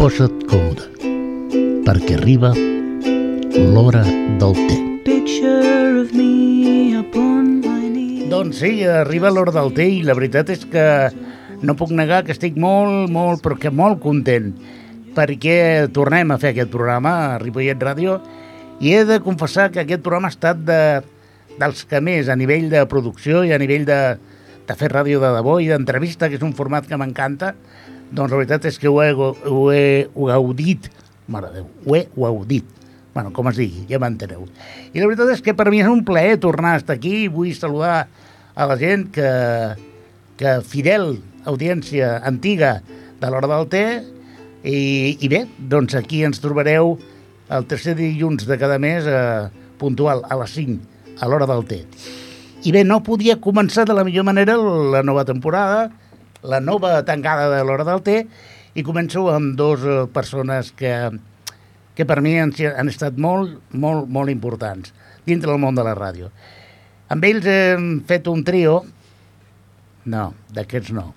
posa't còmode, perquè arriba l'hora del té. Picture of me upon my knee. Doncs sí, arriba l'hora del té i la veritat és que no puc negar que estic molt, molt, però que molt content perquè tornem a fer aquest programa a Ripollet Ràdio i he de confessar que aquest programa ha estat de, dels que més a nivell de producció i a nivell de, de fer ràdio de debò i d'entrevista, que és un format que m'encanta, doncs la veritat és que ho he, ho he gaudit, mare de Déu, ho he gaudit, bueno, com es digui, ja m'enteneu. I la veritat és que per mi és un plaer tornar a estar aquí, vull saludar a la gent que, que fidel audiència antiga de l'hora del té, i, i bé, doncs aquí ens trobareu el tercer dilluns de cada mes eh, puntual a les 5, a l'hora del té. I bé, no podia començar de la millor manera la nova temporada, la nova tancada de l'hora del té, i començo amb dues eh, persones que, que per mi han, han estat molt, molt, molt importants dintre del món de la ràdio. Amb ells hem fet un trio, no, d'aquests no,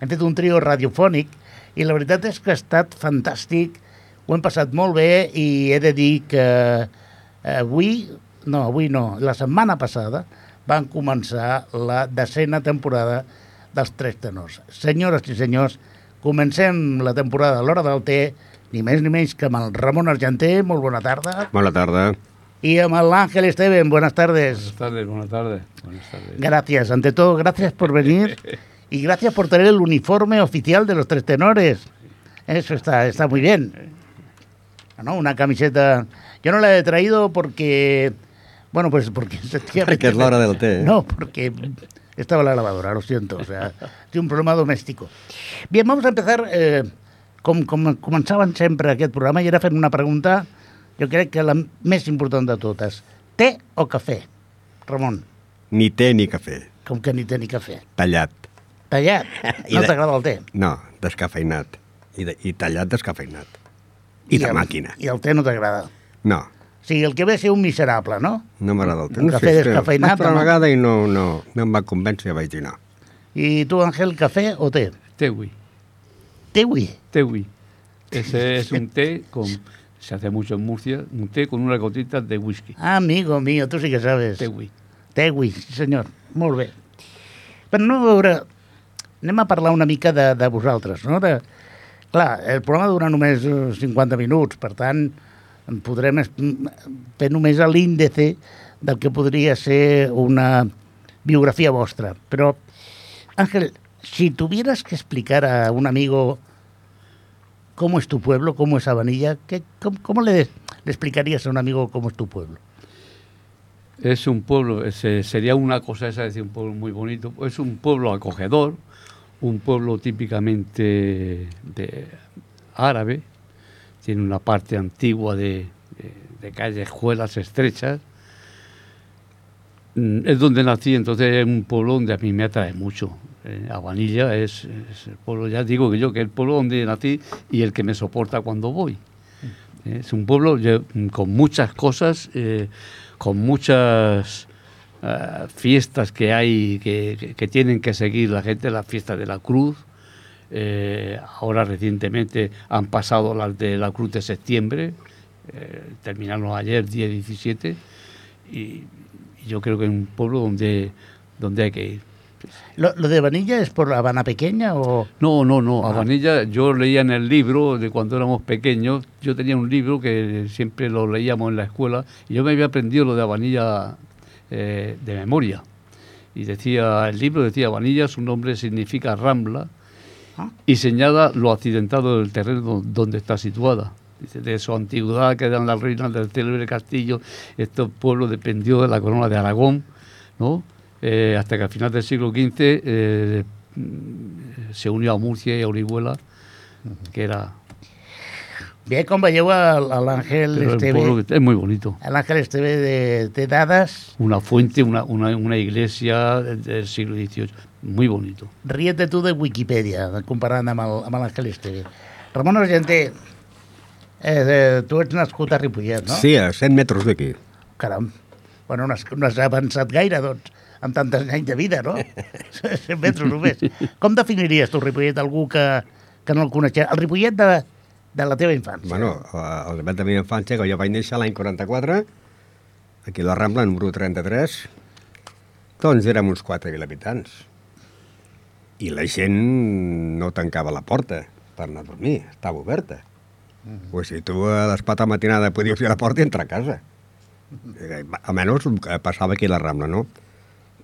hem fet un trio radiofònic i la veritat és que ha estat fantàstic, ho hem passat molt bé i he de dir que avui, no, avui no, la setmana passada van començar la decena temporada dels Tres Tenors. Senyores i senyors, comencem la temporada a l'hora del té, ni més ni menys que amb el Ramon Argenté, molt bona tarda, Bona tarda. y amb el Ángel Esteven, buenas tardes. Buenas tardes, buenas tardes. Buenas tardes. Gracias, ante todo, gracias por venir y gracias por tener el uniforme oficial de los tres tenores. Eso está, está muy bien. ¿No? Una camiseta. Yo no la he traído porque. Bueno, pues porque. Perquè és l'hora del té. eh? No, porque estaba la lavadora, lo siento. O sea, tiene un problema doméstico. Bien, vamos a empezar. Eh, com, com començaven sempre aquest programa, i era fent una pregunta, jo crec que la més important de totes. Té o cafè? Ramon, Ni té ni cafè. com que ni té ni cafè. Tallat. Tallat. I No de- t'agrada el té? No, descafeinat. I, de, i tallat descafeinat. I, de el, màquina. I el té no t'agrada. No, sigui, el que ve a ser un miserable, no? no m'agrada el té. Un cafè que descafeinat, una vegada i no, no, no em va convèncer vaig dir no. I tu, Àngel, cafè o té? Tewi. Té, ui. Tewi. Ese es un té con. Se hace mucho en Murcia. Un té con unas gotitas de whisky. Ah, amigo mío, tu sí que sabes. Tewi. Tewi, sí senyor. Molt bé. Però no, a veure, anem a parlar una mica de, de vosaltres, no? De, clar, el programa dura només eh, 50 minuts, per tant, en podrem es- fer només l'índice del que podria ser una biografia vostra. Però, Ángel, si tuvieras que explicar a un amigo cómo es tu pueblo, cómo es Habanilla, ¿qué, cómo, le, le explicarías a un amigo cómo es tu pueblo? Es un pueblo, ese- sería una cosa esa decir un pueblo muy bonito. Es un pueblo acogedor, un pueblo típicamente de árabe. Tiene una parte antigua de, de, de callejuelas estrechas. Mm, Es donde nací, entonces es un pueblo donde a mí me atrae mucho. Eh, Habanilla es, es el pueblo, ya digo que yo, que es el pueblo donde nací y el que me soporta cuando voy. Eh, Es un pueblo ye- con muchas cosas, eh, con muchas eh, fiestas que hay, que, que- que tienen que seguir la gente, la fiesta de la Cruz. Eh, ahora recientemente han pasado las de la Cruz de septiembre, eh, terminaron ayer, día 17, y, y yo creo que es un pueblo donde, donde hay que ir. ¿Lo, lo de Vanilla es por la Habana pequeña o...? No, no, no. Ah. Yo leía en el libro de cuando éramos pequeños. Yo tenía un libro que siempre lo leíamos en la escuela y yo me había aprendido lo de Habanilla eh, de memoria. Y decía, el libro decía Habanilla, su nombre significa rambla Y señala lo accidentado del terreno donde está situada. Dice, de su antigüedad quedan las ruinas del célebre castillo. Este pueblo dependió de la corona de Aragón, ¿no? Eh, hasta que al final del siglo XV eh, se unió a Murcia y a Orihuela, que era Bé, com veieu, el- a l'Àngel pero el Esteve, es muy bonito. l'Àngel Esteve de, de dades, Una fuente, una, una, una iglesia del siglo XVIII, muy bonito. ríete tu de Wikipedia, comparant amb el- amb l'Àngel Esteve. Ramon Argenté, eh, de, tu ets nascut a Ripollet, no? Sí, a 100 metres d'aquí. Caram, bueno, no has, no has avançat gaire, doncs, amb tantes anys de vida, no? 100 metres només. Com definiries tu Ripollet, algú que, que no el coneixia? El Ripollet de, de la teva infància. Bueno, eh, el debat de la meva infància, que jo vaig néixer l'any 44, aquí a la Rambla, número 33, doncs érem uns 4.000 habitants. I la gent no tancava la porta per anar a dormir, estava oberta. Mm -hmm. Pues si tu a les 4 de matinada podies obrir la porta i entrar a casa. Eh, Almenys el que passava aquí a la Rambla, no?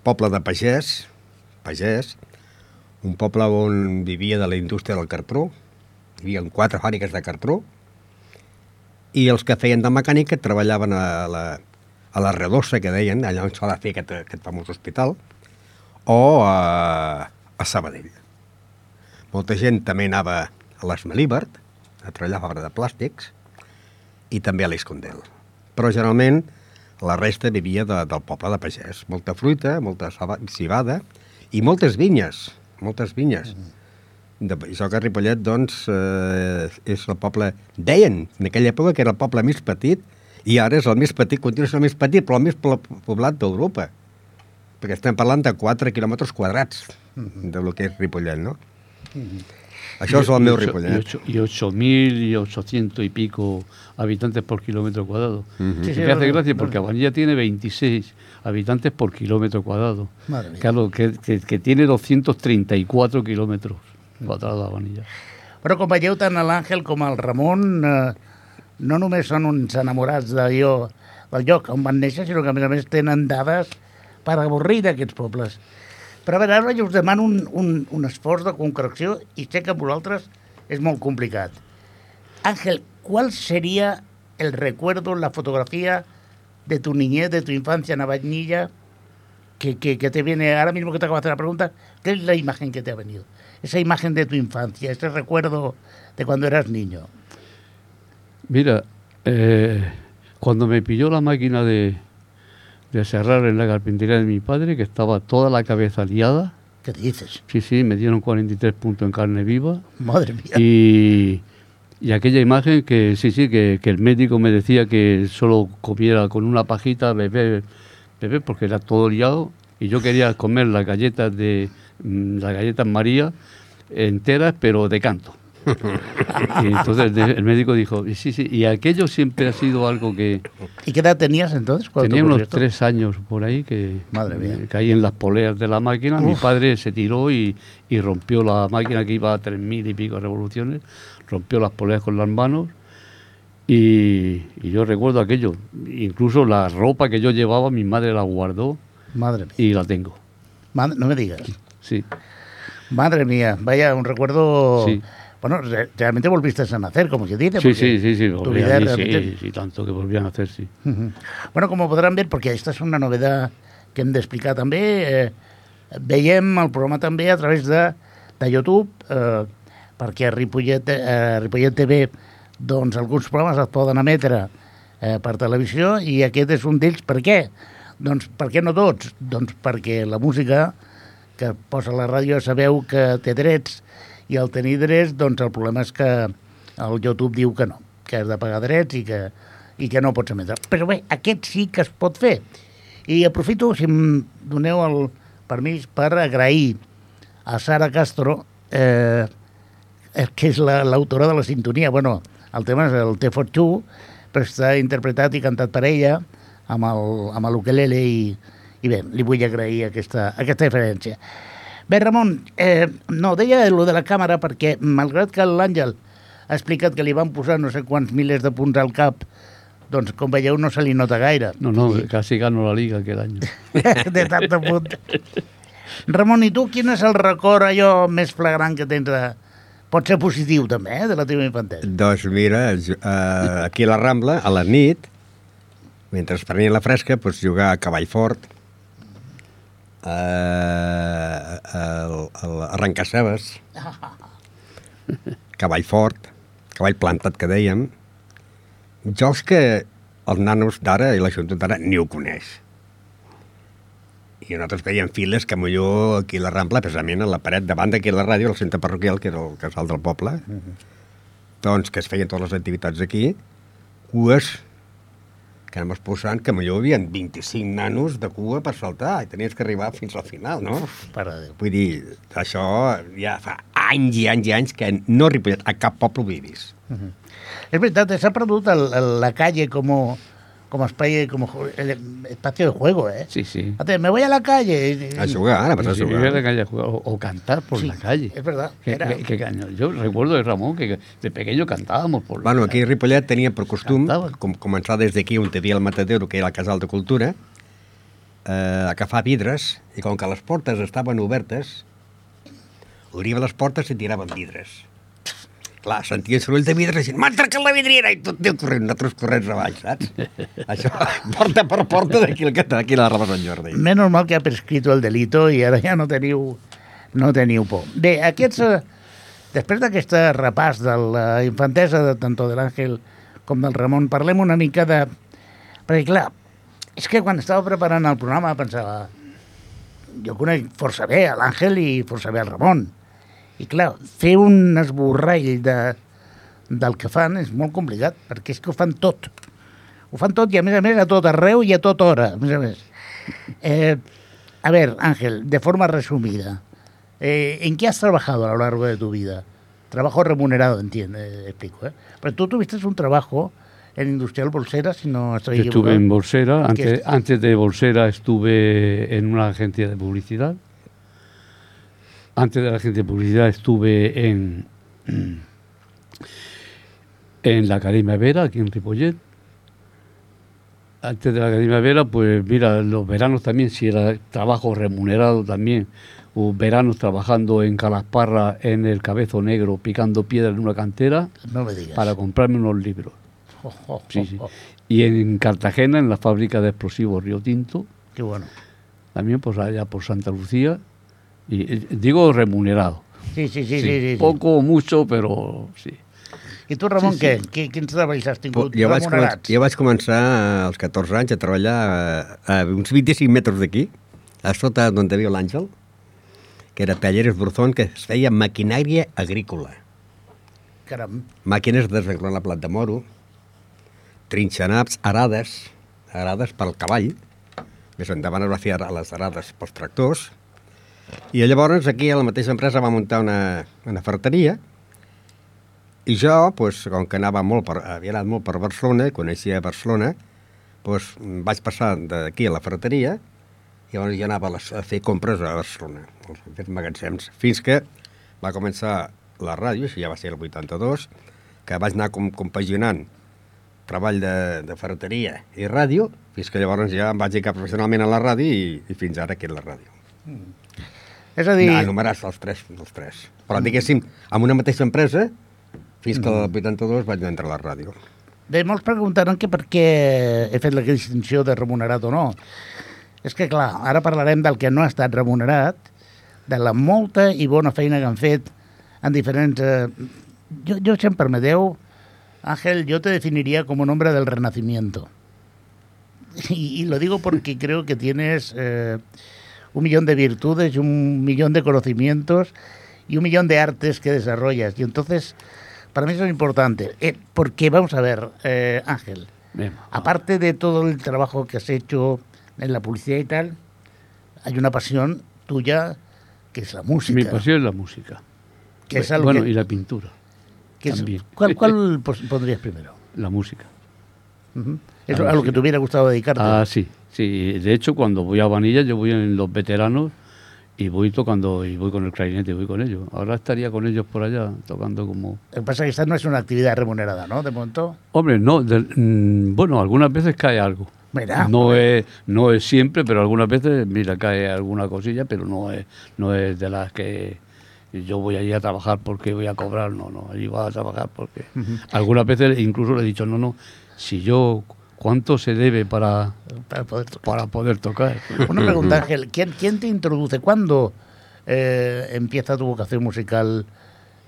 Poble de pagès, pagès, un poble on vivia de la indústria del cartró, hi havia quatre fàbriques de cartró, i els que feien de mecànica treballaven a la, a la Redossa, que deien, allà on s'ha de fer aquest, aquest famós hospital, o a, a Sabadell. Molta gent també anava a l'Esmelíbert, a treballar a fàbrica de plàstics, i també a l'Escondel. Però generalment la resta vivia de, del poble de pagès. Molta fruita, molta civada i moltes vinyes, moltes vinyes. De, això que Ripollet, doncs, eh, és el poble... Deien, en aquella època, que era el poble més petit i ara és el més petit, continua sent el més petit, però el més po- poblat d'Europa. Perquè estem parlant de 4 quilòmetres quadrats de lo que és Ripollet, no? Això és el meu y ocho- Ripollet. Y, y 8.000 y 800 y pico habitantes por kilómetro cuadrado. Ujú. Sí, Y sí, me hace gracia no, porque. Abanilla tiene 26 habitantes por kilómetro cuadrado. Claro, que, que, que tiene 234 kilómetros cuadrados Abanilla. Però com veieu, tant l'Àngel com el Ramon eh, no només són uns enamorats d'allò, del lloc on van néixer, sinó que a més a més tenen dades per avorrir d'aquests pobles. Però a veure, ara jo us demano un, un, un esforç de concreció i sé que vosaltres és molt complicat. Ángel, ¿cuál sería el recuerdo, la fotografía de tu niñez, de tu infancia en Abañilla, que, que, que te viene ahora mismo que te acabo de hacer la pregunta? ¿Qué es la imagen que te ha venido? Esa imagen de tu infancia, ese recuerdo de cuando eras niño. Mira, eh, cuando me pilló la máquina de, de cerrar en la carpintería de mi padre, que estaba toda la cabeza liada, ¿Qué dices? sí, sí, me dieron 43 puntos en carne viva, Madre mía. y, y aquella imagen que sí, sí, que, que el médico me decía que solo comiera con una pajita, bebé, bebé, porque era todo liado, y yo quería comer las galletas de mm, las galletas María enteras, pero de canto. Y entonces el médico dijo, "Y sí, sí, y aquello siempre ha sido algo que ¿Y qué edad tenías entonces? tenía unos tres años por ahí que Madre mía. caí en las poleas de la máquina. Mi padre se tiró y, y rompió la máquina que iba a tres mil y pico revoluciones, rompió las poleas con las manos. Y, y yo recuerdo aquello, incluso la ropa que yo llevaba, mi madre la guardó Madre mía. y la tengo. Madre- no me digas. Sí, Madre mía, vaya, un recuerdo... Sí. Bueno, re- realmente volviste a nacer, como se dice. sí, sí, sí, sí, tu volvían vida y realmente- sí, sí, tanto que volvían a hacer, sí. Ujú. Bueno, com podran ver, perquè aquesta és una novetat que hem d'explicar també, eh, veiem el programa també a través de, de YouTube, eh, perquè a Ripollet, eh, Ripollet TV doncs alguns programes es poden emetre eh, per televisió i aquest és un d'ells. Per què? Doncs per què no tots? Doncs perquè la música que posa la ràdio sabeu que té drets i al tenir drets, doncs el problema és que el YouTube diu que no, que has de pagar drets i que, i que no pots emetre. Però bé, aquest sí que es pot fer. I aprofito, si em doneu el permís, per agrair a Sara Castro, eh, eh, que és la- l'autora de la sintonia. Bueno, el tema és el T for Two, però està interpretat i cantat per ella amb el, amb l'ukelele i, i bé, li vull agrair aquesta, aquesta diferència. Bé, Ramon, eh, no, deia lo de la càmera perquè, malgrat que l'Àngel ha explicat que li van posar no sé quants milers de punts al cap, doncs, com veieu, no se li nota gaire. No, no, casi gano la liga aquel año. de tanta punt. Ramon, i tu quin és el record allò més flagrant que tens de... Pot ser positiu també, eh, de la teva infantesa. Doncs mira, eh, aquí a la Rambla, a la nit, mentre es prenia la fresca, doncs jugar a cavall fort, eh, el, el arrencar-cebes, cavall fort, cavall plantat, que dèiem, jocs que els nanos d'ara i la joventut d'ara ni ho coneix. I nosaltres veiem files que millor aquí a la Rambla, precisament a la paret davant d'aquí a la ràdio, al centre parroquial, que era el casal del poble, doncs que es feien totes les activitats aquí, cues que anem posant que millor hi havia 25 nanos de cua per saltar i tenies que arribar fins al final, no? Pare Déu. Vull dir, això ja fa anys i anys i anys que no a Ripollet, a cap poble ho he vist. És veritat, s'ha perdut el, el, la calle com, com espai, com el espacio de juego, ¿eh? Sí, sí. Fíjate, me voy a la calle. y- A jugar, a Sí, ir a jugar. la calle a jugar, o, o cantar por Sí, la calle. es verdad, Que- era- que- que yo recuerdo de Ramón que de pequeño cantábamos por la Bueno, calle. aquí Ripollet tenia per costum com, començar des d'aquí on havia el Matadero, que era el Casal de Cultura, eh, a cafar vidres, i com que les portes estaven obertes, obria les portes i tiraven vidres. Clar, sentia soroll de vidres i m'ha trencat la vidriera i tot Déu corrent, nosaltres corrents avall, saps? Això, porta per porta d'aquí al d'aquí a la Rava Sant Jordi. Menos mal que ha prescrito el delito i ara ja no teniu, no teniu por. Bé, aquests, eh, després d'aquest repàs de la infantesa de tanto de l'Àngel com del Ramon, parlem una mica de... Perquè, clar, és que quan estava preparant el programa pensava jo conec força bé l'Àngel i força bé al Ramon. I clar, fer un esborrall de, del que fan és molt complicat, perquè és que ho fan tot. Ho fan tot i, a més a més, a tot arreu i a tota hora, a més a més. Eh, a ver, Ángel, de forma resumida, eh, ¿en qué has trabajado a lo largo de tu vida? Trabajo remunerado, entiende, explico. ¿eh? Pero tú tuviste un trabajo en Industrial Bolsera, si no estoy estuve en Bolsera, ¿Qué antes, es? antes de Bolsera estuve en una agencia de publicidad. Antes de la agencia de publicidad estuve en, en la Academia Vera, aquí en Ripollet. Antes de la Academia Vera, pues mira, los veranos también, si era trabajo remunerado también, hubo veranos trabajando en Calasparra, en el Cabezo Negro, picando piedra en una cantera, No me digas. para comprarme unos libros. Oh, oh, Sí, sí. oh, Y en Cartagena, en la fábrica de explosivos Río Tinto, Qué bueno. también pues allá por Santa Lucía, y eh, digo remunerado. Sí, sí, sí, sí. Sí, poco o mucho, pero sí. I tu, Ramon, Sí, què? sí. Qui, quins treballs has tingut Jo vaig, començar, remunerats? jo vaig començar als 14 anys a treballar a, a uns 25 metres d'aquí, a sota d'on hi havia l'Àngel, que era Talleres Burzón, que es feia maquinària agrícola. Caram. Màquines de desenrolar la plat de moro, trinxanaps, arades, arades pel cavall, més endavant es va fer ara les arades pels tractors, i llavors aquí a la mateixa empresa va muntar una, una ferreteria, i jo, pues, com que anava molt per, havia anat molt per Barcelona, coneixia Barcelona, pues, vaig passar d'aquí a la ferreteria, i llavors jo anava a, les, a fer compres a Barcelona, als aquests magatzems, fins que va començar la ràdio, això ja va ser el 82, que vaig anar com, compaginant treball de, de ferreteria i ràdio, fins que llavors ja em vaig dedicar professionalment a la ràdio i, i fins ara que és la ràdio. És a dir, No, enumerats els tres, els tres. Però diguéssim, amb una mateixa empresa, fins que el 82 vaig entrar a la ràdio. Bé, molts preguntaran que per què he fet la distinció de remunerat o no. És que, clar, ara parlarem del que no ha estat remunerat, de la molta i bona feina que han fet en diferents... Eh... Jo, jo, si em permeteu, Ángel, yo te definiría como un hombre del renacimiento. Y, y lo digo porque creo que tienes eh, un millón de virtudes un millón de conocimientos y un millón de artes que desarrollas. Y entonces, para mí eso es importante. Eh, porque, vamos a ver, eh, Ángel, Bien. aparte de todo el trabajo que has hecho en la publicidad y tal, hay una pasión tuya que es la música. Mi pasión es la música. Que es algo bueno, que- y la pintura. que es- también. ¿Cuál, cuál pos- pondrías primero? La música. Ujú. Es a lo que te hubiera gustado dedicarte. Ah, sí, sí. De hecho, cuando voy a Vanilla, yo voy en los veteranos y voy tocando, y voy con el clarinete, voy con ellos. Ahora estaría con ellos por allá, tocando como... Lo que pasa es que esta no es una actividad remunerada, ¿no? De momento. Hombre, no, mm, bueno, algunas veces cae algo. Mira, no es, no es siempre, pero algunas veces, mira, cae alguna cosilla, pero no es, no es de las que yo voy allí a trabajar porque voy a cobrar, no, no, allí voy a trabajar porque... Algunas veces incluso le he dicho, no, no, si yo, ¿cuánto se debe para, para poder tocar. para poder tocar? Una pregunta, Ángel. ¿Quién, quién te introduce? ¿Cuándo eh, empieza tu vocación musical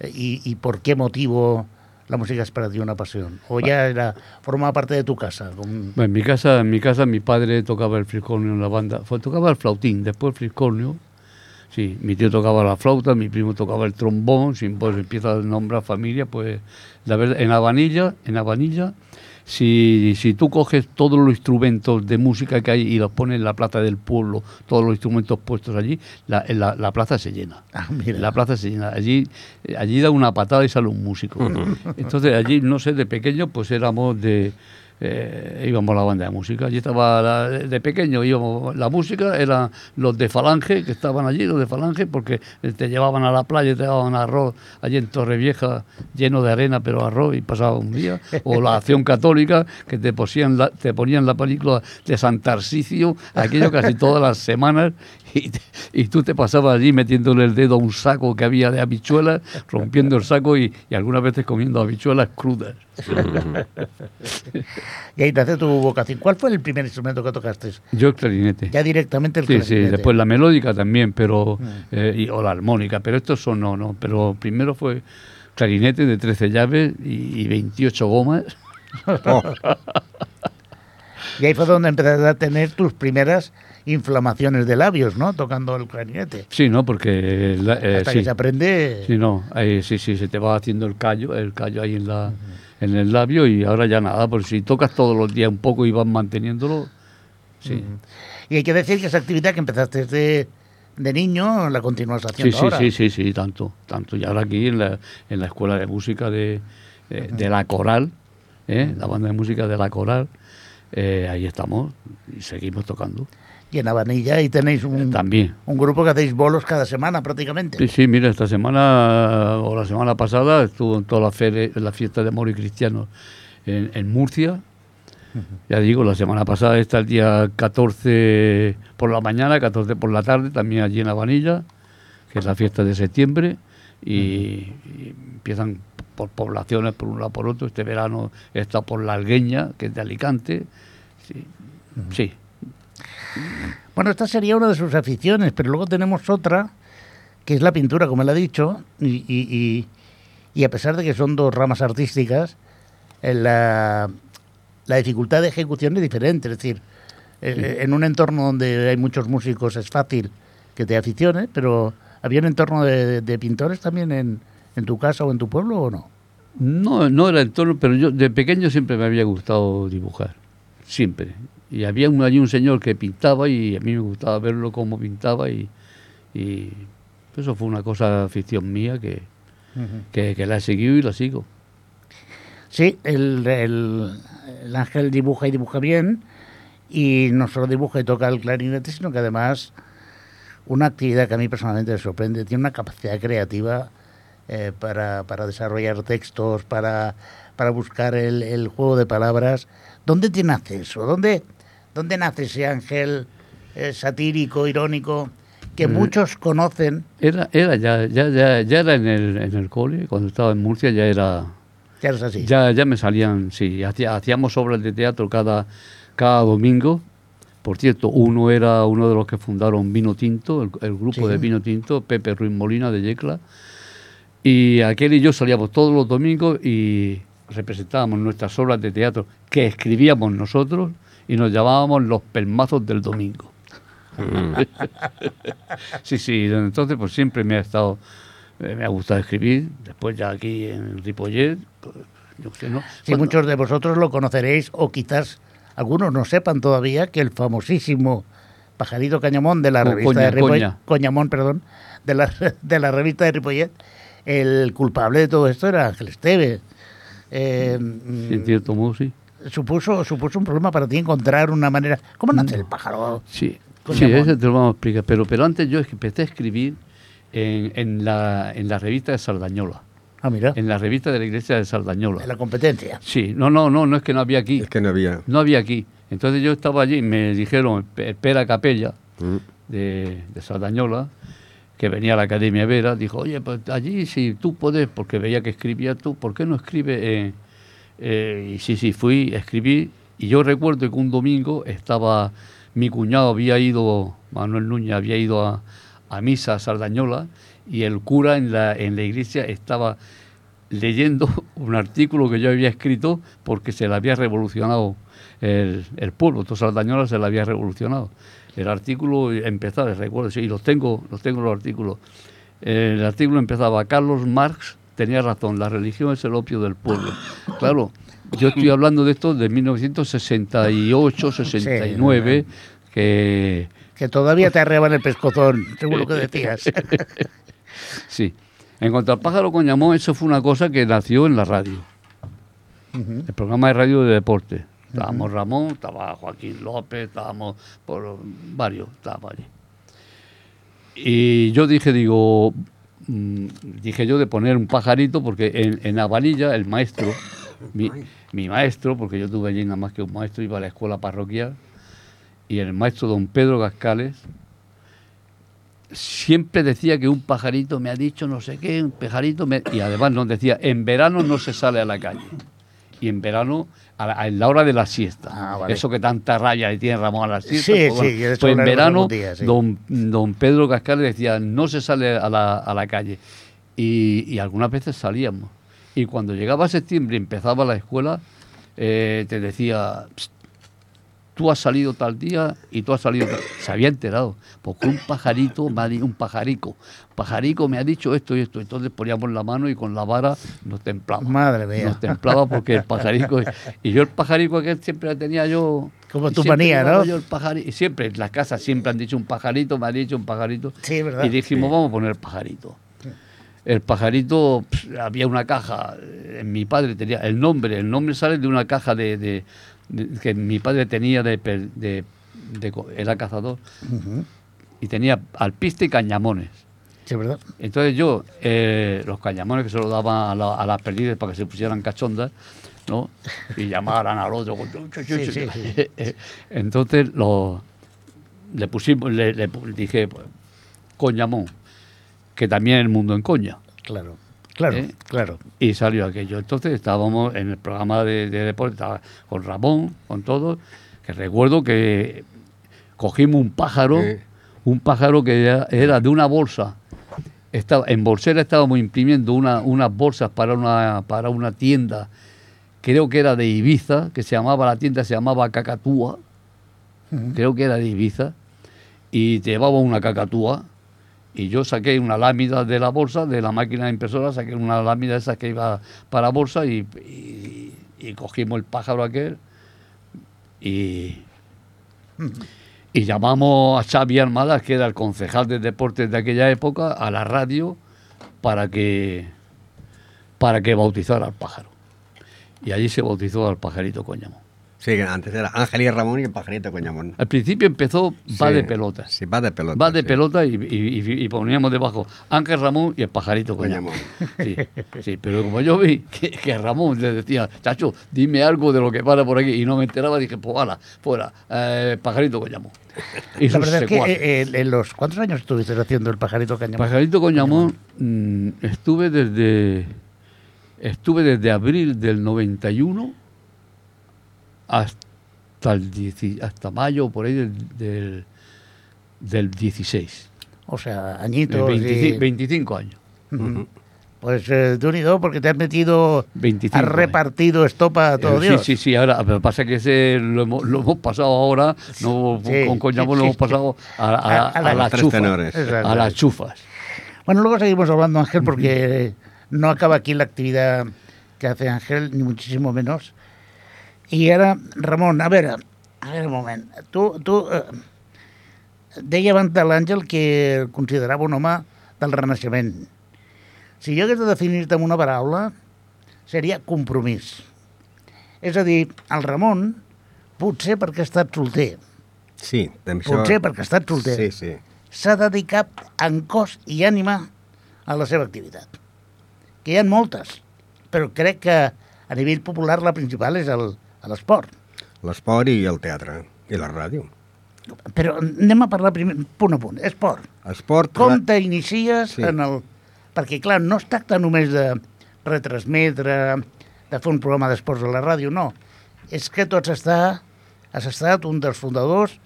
eh, y, y por qué motivo la música es para ti una pasión? ¿O ya era, formaba parte de tu casa? Con- Bueno, en mi casa, en mi casa mi padre tocaba el friscornio en la banda, fue, tocaba el flautín, después el friscornio. Sí, mi tío tocaba la flauta, mi primo tocaba el trombón, sin pues empieza a nombrar familia, pues la verdad, en Habanilla, en Habanilla, si, si tú coges todos los instrumentos de música que hay y los pones en la plaza del pueblo, todos los instrumentos puestos allí, la, la, la plaza se llena. Ah, mira. La plaza se llena. Allí, eh, allí da una patada y sale un músico. Entonces allí, no sé, de pequeño, pues éramos de... eh, íbamos a la banda de música. Allí estaba, la- de pequeño íbamos, la música eran los de Falange, que estaban allí, los de Falange, porque eh, te llevaban a la playa te daban arroz allí en Torrevieja, lleno de arena, pero arroz, y pasaba un día. O la acción católica, que te ponían la, te ponían la película de San Tarsicio, aquello casi todas las semanas, y, y tú te pasabas allí metiéndole el dedo a un saco que había de habichuelas, rompiendo el saco y, y algunas veces comiendo habichuelas crudas. Y ahí nace tu vocación. ¿Cuál fue el primer instrumento que tocaste? Yo el clarinete. Ya directamente el Sí, sí, clarinete. después la melódica también, pero eh, y- o la armónica, pero estos son no, no, pero primero fue clarinete de 13 llaves y, y 28 gomas. Oh, Y ahí fue donde empezaste a tener tus primeras inflamaciones de labios, ¿no? Tocando el clarinete. Sí, ¿no? Porque la- eh, Hasta sí, que se aprende... sí, no, ahí, sí, sí, se te va haciendo el callo, el callo ahí en la en el labio y ahora ya nada, porque si tocas todos los días un poco y vas manteniéndolo, sí. Y hay que decir que esa actividad que empezaste desde de niño la continúas Sí, haciendo sí, ahora. sí, sí, sí, tanto, tanto. Y ahora aquí en la, en la escuela de música de, eh, de la coral, ¿eh? la banda de música de la coral, eh, ahí estamos y seguimos tocando. Y en Habanilla y tenéis un, También. un grupo que hacéis bolos cada semana prácticamente. Sí, sí, mira, esta semana o la semana pasada estuvo en toda la, fere- la fiesta de Moro y Cristiano en, en Murcia. Ya digo, la semana pasada está el día 14 por la mañana, 14 por la tarde, también allí en Habanilla, que es la fiesta de septiembre, y, y empiezan por poblaciones por un lado por otro. Este verano está por la Algueña, que es de Alicante. Sí, sí. Bueno, esta sería una de sus aficiones, pero luego tenemos otra, que es la pintura, como él ha dicho, y, y- y- y a pesar de que son dos ramas artísticas, eh, la, la dificultad de ejecución es diferente. Es decir, eh, en un entorno donde hay muchos músicos es fácil que te aficiones, pero ¿había un entorno de, de pintores también en, en tu casa o en tu pueblo o no? No, no era el tono, pero yo de pequeño siempre me había gustado dibujar, siempre. Y había un, allí un señor que pintaba y a mí me gustaba verlo cómo pintaba y, y eso fue una cosa, afición mía que, que, que la he seguido y la sigo. Sí, el, el- el ángel dibuja y dibuja bien, y no solo dibuja y toca el clarinete, sino que además una actividad que a mí personalmente me sorprende, tiene una capacidad creativa eh, para, para desarrollar textos, para, para buscar el, el juego de palabras. ¿Dónde te nace eso? ¿Dónde, dónde nace ese ángel eh, satírico, irónico, que Mm. muchos conocen? Era, era ya, ya, ya, ya era en el, en el cole, cuando estaba en Murcia ya era, Ya es así. Ya, ya me salían, sí, hacía- hacíamos obras de teatro cada, cada domingo. Por cierto, uno era uno de los que fundaron Vino Tinto, el, el grupo Sí. de Vino Tinto, Pepe Ruiz Molina de Yecla. Y aquel y yo salíamos todos los domingos y representábamos nuestras obras de teatro que escribíamos nosotros y nos llamábamos los pelmazos del domingo. sí, sí, entonces pues siempre me ha estado, eh, me ha gustado escribir. Después ya aquí en Ripollet, pues, yo qué sé, ¿no? Si Bueno, muchos de vosotros lo conoceréis o quizás algunos no sepan todavía que el famosísimo Pajarito Cañamón de la revista Coña, de Ripollet, Coña. Coñamón, perdón, de la, de la revista de Ripollet, el culpable de todo esto era Ángel Esteve. Eh, sí, en cierto modo, sí. Supuso, supuso un problema para ti encontrar una manera... ¿Cómo nace el pájaro? Sí, sí eso te lo vamos a explicar. Pero, pero antes yo empecé a escribir en, en, la, en la revista de Sardañola, Ah, mira, en la revista de la iglesia de Sardañola. en la competencia. Sí, no, no, no, no es que no había aquí. es que no había. No había aquí. Entonces yo estaba allí y me dijeron, "Pe- Pera Capella, Mm. de, de Sardañola, que venía a la Academia Vera, dijo, oye, pues allí si tú puedes, porque veía que escribía tú, ¿por qué no escribes? eh, eh, y sí, sí, fui, escribí, y yo recuerdo que un domingo estaba, mi cuñado había ido, Manuel Núñez había ido a, a misa a Sardañola, y el cura en la, en la iglesia estaba leyendo un artículo que yo había escrito porque se le había revolucionado el, el pueblo, todo Sardañola se le había revolucionado. El artículo empezaba, recuerdo, y los tengo, los tengo los artículos. El artículo empezaba, Carlos Marx tenía razón, la religión es el opio del pueblo. Claro, yo estoy hablando de esto de 1968, 69, que Que todavía te arreban el pescozón, según lo que decías. sí. En cuanto al pájaro con llamón, eso fue una cosa que nació en la radio. El programa de radio de deporte. Estábamos Ramón, estaba Joaquín López, estábamos por varios, estábamos allí. Y yo dije, digo, mm, dije yo de poner un pajarito, porque en, en Avanilla el maestro, mi, mi maestro, porque yo tuve allí nada más que un maestro, iba a la escuela parroquial, y el maestro don Pedro Gascales siempre decía que un pajarito me ha dicho no sé qué, un pajarito, me- y además nos decía, en verano no se sale a la calle. Y en verano, a la, a la hora de la siesta. Ah, vale. Eso que tanta raya le tiene Ramón a la siesta. Sí, pues, sí, pues en verano, día, sí. don, don Pedro Gascales decía, no se sale a la, a la calle. Y, y algunas veces salíamos. Y cuando llegaba septiembre y empezaba la escuela, eh, te decía, "Psst, tú has salido tal día y tú has salido tal... Se había enterado, porque un pajarito, me ha di- un pajarico, pajarico me ha dicho esto y esto. Entonces poníamos la mano y con la vara nos templaba. Madre mía. Nos templaba porque el pajarico... Y yo el pajarico aquel siempre tenía yo... Como tu manía, ¿no? yo el y siempre, en las casas siempre han dicho un pajarito, me han dicho un pajarito. Sí, ¿verdad? Y dijimos, vamos a poner pajarito. El pajarito, había una caja, eh, mi padre tenía el nombre, el nombre sale de una caja de- que mi padre tenía de, de- era cazador y tenía alpiste y cañamones. Sí, ¿verdad? Entonces yo, eh, los cañamones que se los daban a, la- a las perdidas para que se pusieran cachondas, ¿no? Y llamaran al otro. Sí, sí, sí. Entonces lo, le pusimos, le, le dije, pues, coñamón, que también el mundo en coña. Claro, claro, ¿Eh? claro. Y salió aquello. Entonces estábamos en el programa de, de deporte, estaba con Ramón, con todos, que recuerdo que cogimos un pájaro, un pájaro que era, de una bolsa. Estaba, en Bolsera estábamos imprimiendo una, unas bolsas para una, para una tienda, creo que era de Ibiza, que se llamaba, la tienda se llamaba Cacatúa, creo que era de Ibiza, y llevaba una cacatúa. Y yo saqué una lámina de la bolsa, de la máquina impresora, saqué una lámina de esas que iba para bolsa y, cogimos el pájaro aquel y, llamamos a Xavi Armadas, que era el concejal de deportes de aquella época, a la radio para que, para que bautizara al pájaro. Y allí se bautizó al pajarito Coñamón. Sí, que antes era Ángel y Ramón y el pajarito Coñamón. Al principio empezó va Sí, de pelotas. Sí, va de pelota. Va de sí. pelota y, y- y- y poníamos debajo Ángel Ramón y el pajarito Coñamón. Sí, sí, pero como yo vi que, que Ramón le decía, chacho, dime algo de lo que para por aquí, y no me enteraba, dije, pues ala, fuera, eh, pajarito Coñamón. Y La verdad es que eh, eh, en los ¿cuántos años estuviste haciendo el pajarito cañamón? Pajarito Coñamón mm, estuve desde estuve desde abril del 91 hasta el 10 hasta mayo por ahí del, del, del 16. O sea, Eh, añitos. 25, y- 25 años. Pues eh, de unido porque te has metido, 25 has repartido estopa a todo Eh, Dios. Sí, sí, sí, ahora, pero pasa que ese lo hemos, lo hemos pasado ahora, no, Sí, con Coñamón sí, lo hemos pasado a, a- A- a las chufas. A las chufas. Bueno, luego seguimos hablando, Ángel, porque no acaba aquí la actividad que hace Ángel, ni muchísimo menos. Y ara, Ramon, a veure, a veure un moment. Tu, tu eh, deia abans de l'Àngel que considerava un home del Renaixement. Si jo hagués de definir-te amb una paraula, seria compromís. És a dir, el Ramon, potser perquè ha estat solter, Sí, això... potser perquè ha estat solter, Sí, sí. s'ha dedicat en cos i ànima a la seva activitat. Que hi ha moltes, però crec que a nivell popular la principal és el- l'esport. L'esport i el teatre. I la ràdio. Però anem a parlar primer, punt a punt, esport. Esport... Com t'inicies Sí. en el... Perquè, clar, no es tracta només de retransmetre, de fer un programa d'esports a la ràdio, no. És que tu has estat, has estat un dels fundadors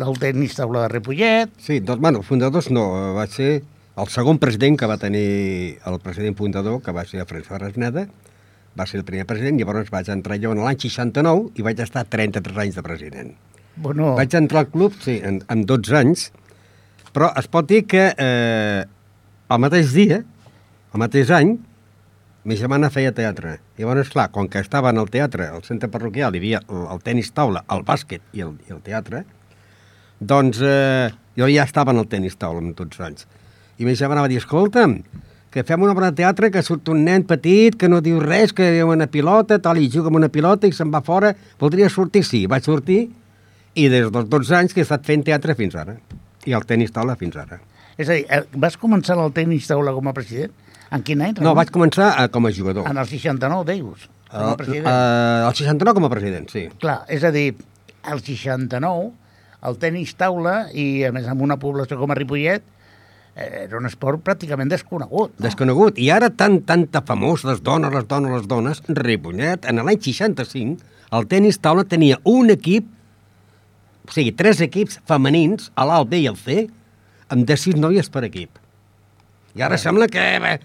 del tenis taula de Ripollet, Sí, doncs, bueno, fundadors no, va ser el segon president que va tenir el president fundador, que va ser el François Resneda, va ser el primer president, llavors vaig entrar jo en l'any 69 i vaig estar 33 anys de president. bueno, Vaig entrar al club, sí, en, amb 12 anys, però es pot dir que eh, el mateix dia, el mateix any, Ma germana feia teatre. I llavors, clar, com que estava en el teatre, al centre parroquial, hi havia el, el tenis taula, el bàsquet i el, i el teatre, doncs eh, jo ja estava en el tenis taula amb tots anys. I ma germana va dir, escolta'm, que fem una obra de teatre que surt un nen petit que no diu res, que veu una pilota, tal, i juga amb una pilota i se'n va fora. Voldria sortir? Sí, vaig sortir i des dels 12 anys que he estat fent teatre fins ara. I el tenis taula fins ara. És a dir, eh, vas començar el tenis taula com a president? En quin any? No, vaig començar eh, com a jugador. En el 69, deus, com a El, president. eh, el 69 com a president, sí. Clar, és a dir, el 69, el tenis taula, i a més amb una població com a Ripollet, eh, era un esport pràcticament desconegut. No? Desconegut. I ara tan, tanta famós, les dones, les dones, les dones, Ripollet, en l'any 65, el tenis taula tenia un equip, o sigui, tres equips femenins, a l'A, el B i el C, amb de sis noies per equip. I ara sembla que eh,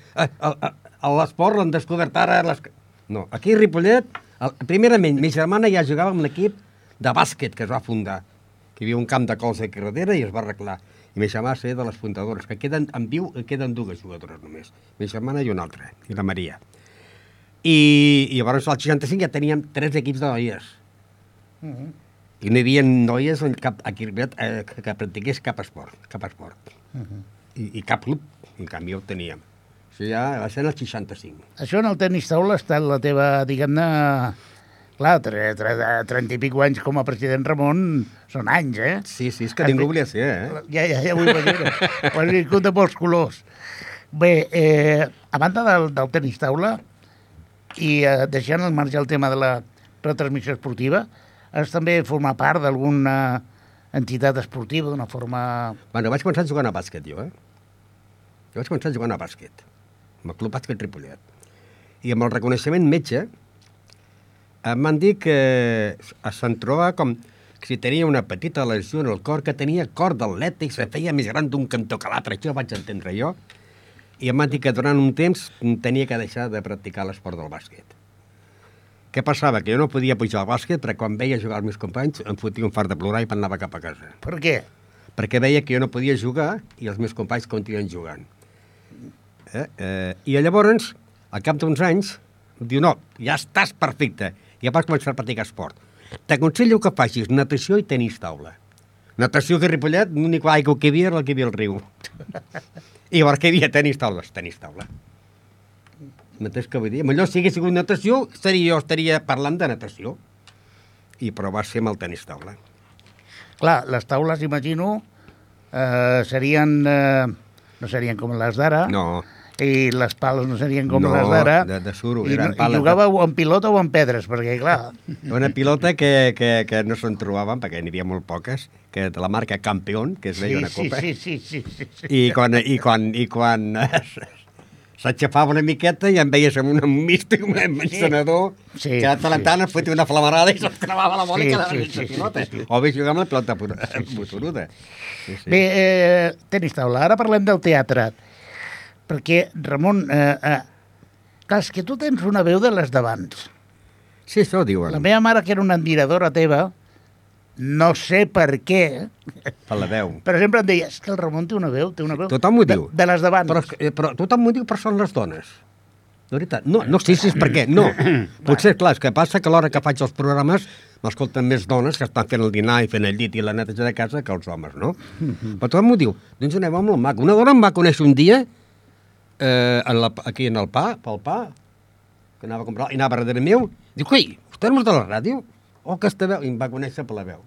l'esport l'han descobert ara... Les... No, aquí a Ripollet, el, primerament, mi germana ja jugava amb l'equip de bàsquet que es va fundar, que hi havia un camp de colze aquí darrere i es va arreglar. I mi germana ser de les fundadores, que queden en viu queden dues jugadores només, mi germana i una altra, i la Maria. I, i llavors al 65 ja teníem tres equips de noies. I no hi havia noies en cap, aquí eh, que, que practiqués cap esport, cap esport. I, I cap club, en canvi ho teníem. Això ja va ser el 65. Això en el tenis taula ha estat la teva, diguem-ne, clar, tre, tre, 30 i pico anys com a president Ramon, són anys, eh? Sí, sí, és que Has ningú volia ser, eh? Ja, ja, ja ho imagino. Ho has viscut de molts colors. Bé, eh, a banda del, del tenis taula, i eh, deixant al marge el tema de la retransmissió esportiva, has també formar part d'alguna entitat esportiva d'una forma... Bueno, vaig començar jugant a bàsquet, jo, eh? Jo vaig començar jugant a bàsquet, amb el Club Bàsquet Ripollet. I amb el reconeixement metge, em van dir que se'n trobava com que si tenia una petita lesió en el cor, que tenia cor d'atleta i se feia més gran d'un cantó que l'altre. Això ho vaig entendre jo. I em van dir que durant un temps tenia que deixar de practicar l'esport del bàsquet. Què passava? Que jo no podia pujar al bàsquet perquè quan veia jugar els meus companys em fotia un fart de plorar i anava cap a casa Per què? perquè veia que jo no podia jugar i els meus companys continuen jugant. Eh? Eh, I llavors, al cap d'uns anys, diu, no, ja estàs perfecte, ja vas començar a practicar esport. T'aconsello que facis natació i tenis taula. Natació que a Ripollet, l'únic aigua que hi havia era el que hi havia al riu. I llavors que hi havia tenis taula, tenis taula. M'entens què vull dir? Millor si hagués sigut natació, seria, jo estaria parlant de natació. I però va ser amb el tenis taula. Clar, les taules, imagino, eh, serien... Eh, no serien com les d'ara. No, I les pales no serien com No, les d'ara. de- de suro, I, eren no, pales I de- jugàveu en pilota o en pedres, perquè, clar... Una pilota que, que, que no se'n trobaven, perquè n'hi havia molt poques, que de la marca Campeón, que es deia una copa. Sí, sí, sí, sí, sí. I quan, i quan, i quan s'aixafava una miqueta i em veies amb un misto i un encenedor Sí, que de tant en tant es fotia una flamarada i se'ls cremava la bola Sí, i quedava sí, sí, sí, sí, pilota. sí, sí. O bé jugar amb la pilota boturuda. Sí, sí. Bé, eh, tenis taula, ara parlem del teatre. Perquè, Ramon, eh, eh, clar, és que tu tens una veu de les d'abans. sí, això ho diuen, La meva mare, que era una admiradora teva, no sé per què, per la veu. però sempre em deia, és que el Ramon té una veu, té una veu... Tothom ho de, diu. De les d'abans. Però, eh, però tothom m'ho diu, però són les dones. De veritat. No, no sé si és per què. No. Potser, clar, és que passa que a l'hora que faig els programes m'escolten més dones que estan fent el dinar i fent el llit i la neteja de casa que els homes, no? Però tothom m'ho diu. Doncs anem amb el maco. Una dona em va conèixer un dia eh, en la, aquí en el pa, pel pa, que anava a comprar, i anava darrere meu. Diu, coi, vostè no és de la ràdio? Oh, aquesta veu. I em va conèixer per la veu.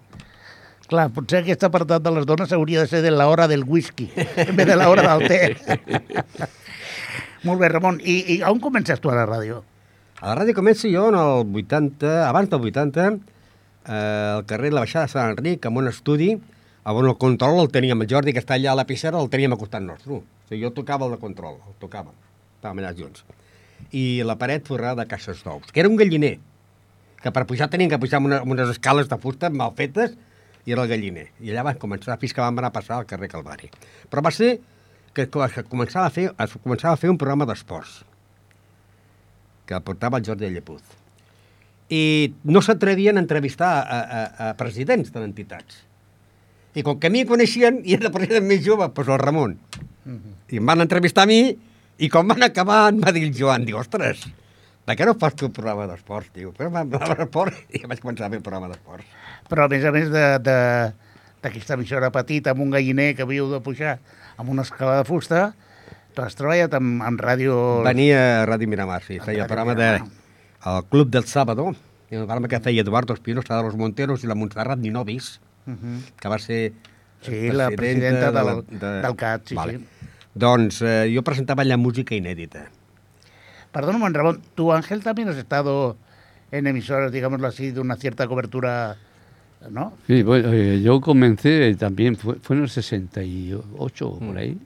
Clar, potser aquest apartat de les dones hauria de ser de l'hora del whisky, en vez de l'hora del te. Molt bé, Ramon. I, I on comences tu a la ràdio? A la ràdio començo jo en el 80, abans del 80, eh, al carrer La Baixada de Sant Enric, amb un estudi, on el control el teníem, el Jordi que està allà a la pissera, el teníem a costat nostre. O sigui, jo tocava el de control, el tocàvem, estàvem allà junts. I la paret forrada de caixes d'ous, que era un galliner, que per pujar tenien que pujar amb, una, amb unes escales de fusta mal fetes, i era el galliner. I allà van començar, fins que vam anar a passar al carrer Calvari. Però va ser que, que començava a fer, es començava a fer un programa d'esports, que portava el Jordi Llepuz. I no s'atrevien a entrevistar a, a, a presidents de entitats. I com que a mi coneixien, i era el president més jove, doncs el Ramon. I em van entrevistar a mi, I quan van acabar em va dir el Joan, diu, ostres, per què no fas tu un programa d'esports? Diu, però un programa d'esports, i vaig començar a fer un programa d'esports. Però a més a més de, de, d'aquesta emissora petita amb un galliner que havíeu de pujar amb una escala de fusta, tu has treballat amb, amb ràdio... Venia a Ràdio Miramar, sí, feia el programa de, el Club del Sábado, i el programa que feia Eduardo Espino, de los Monteros i la Montserrat Ninovis, Uh -huh. que va ser Sí, la presidenta de del, del CAT, sí, vale. sí. Doncs eh, jo presentava allà música inèdita. Perdóname, Ramón, tú, Ángel, también has estado en emisoras, digámoslo así, de una cierta cobertura, ¿no? Sí, bueno, eh, yo comencé también, fue, fue en el 68 o por ahí,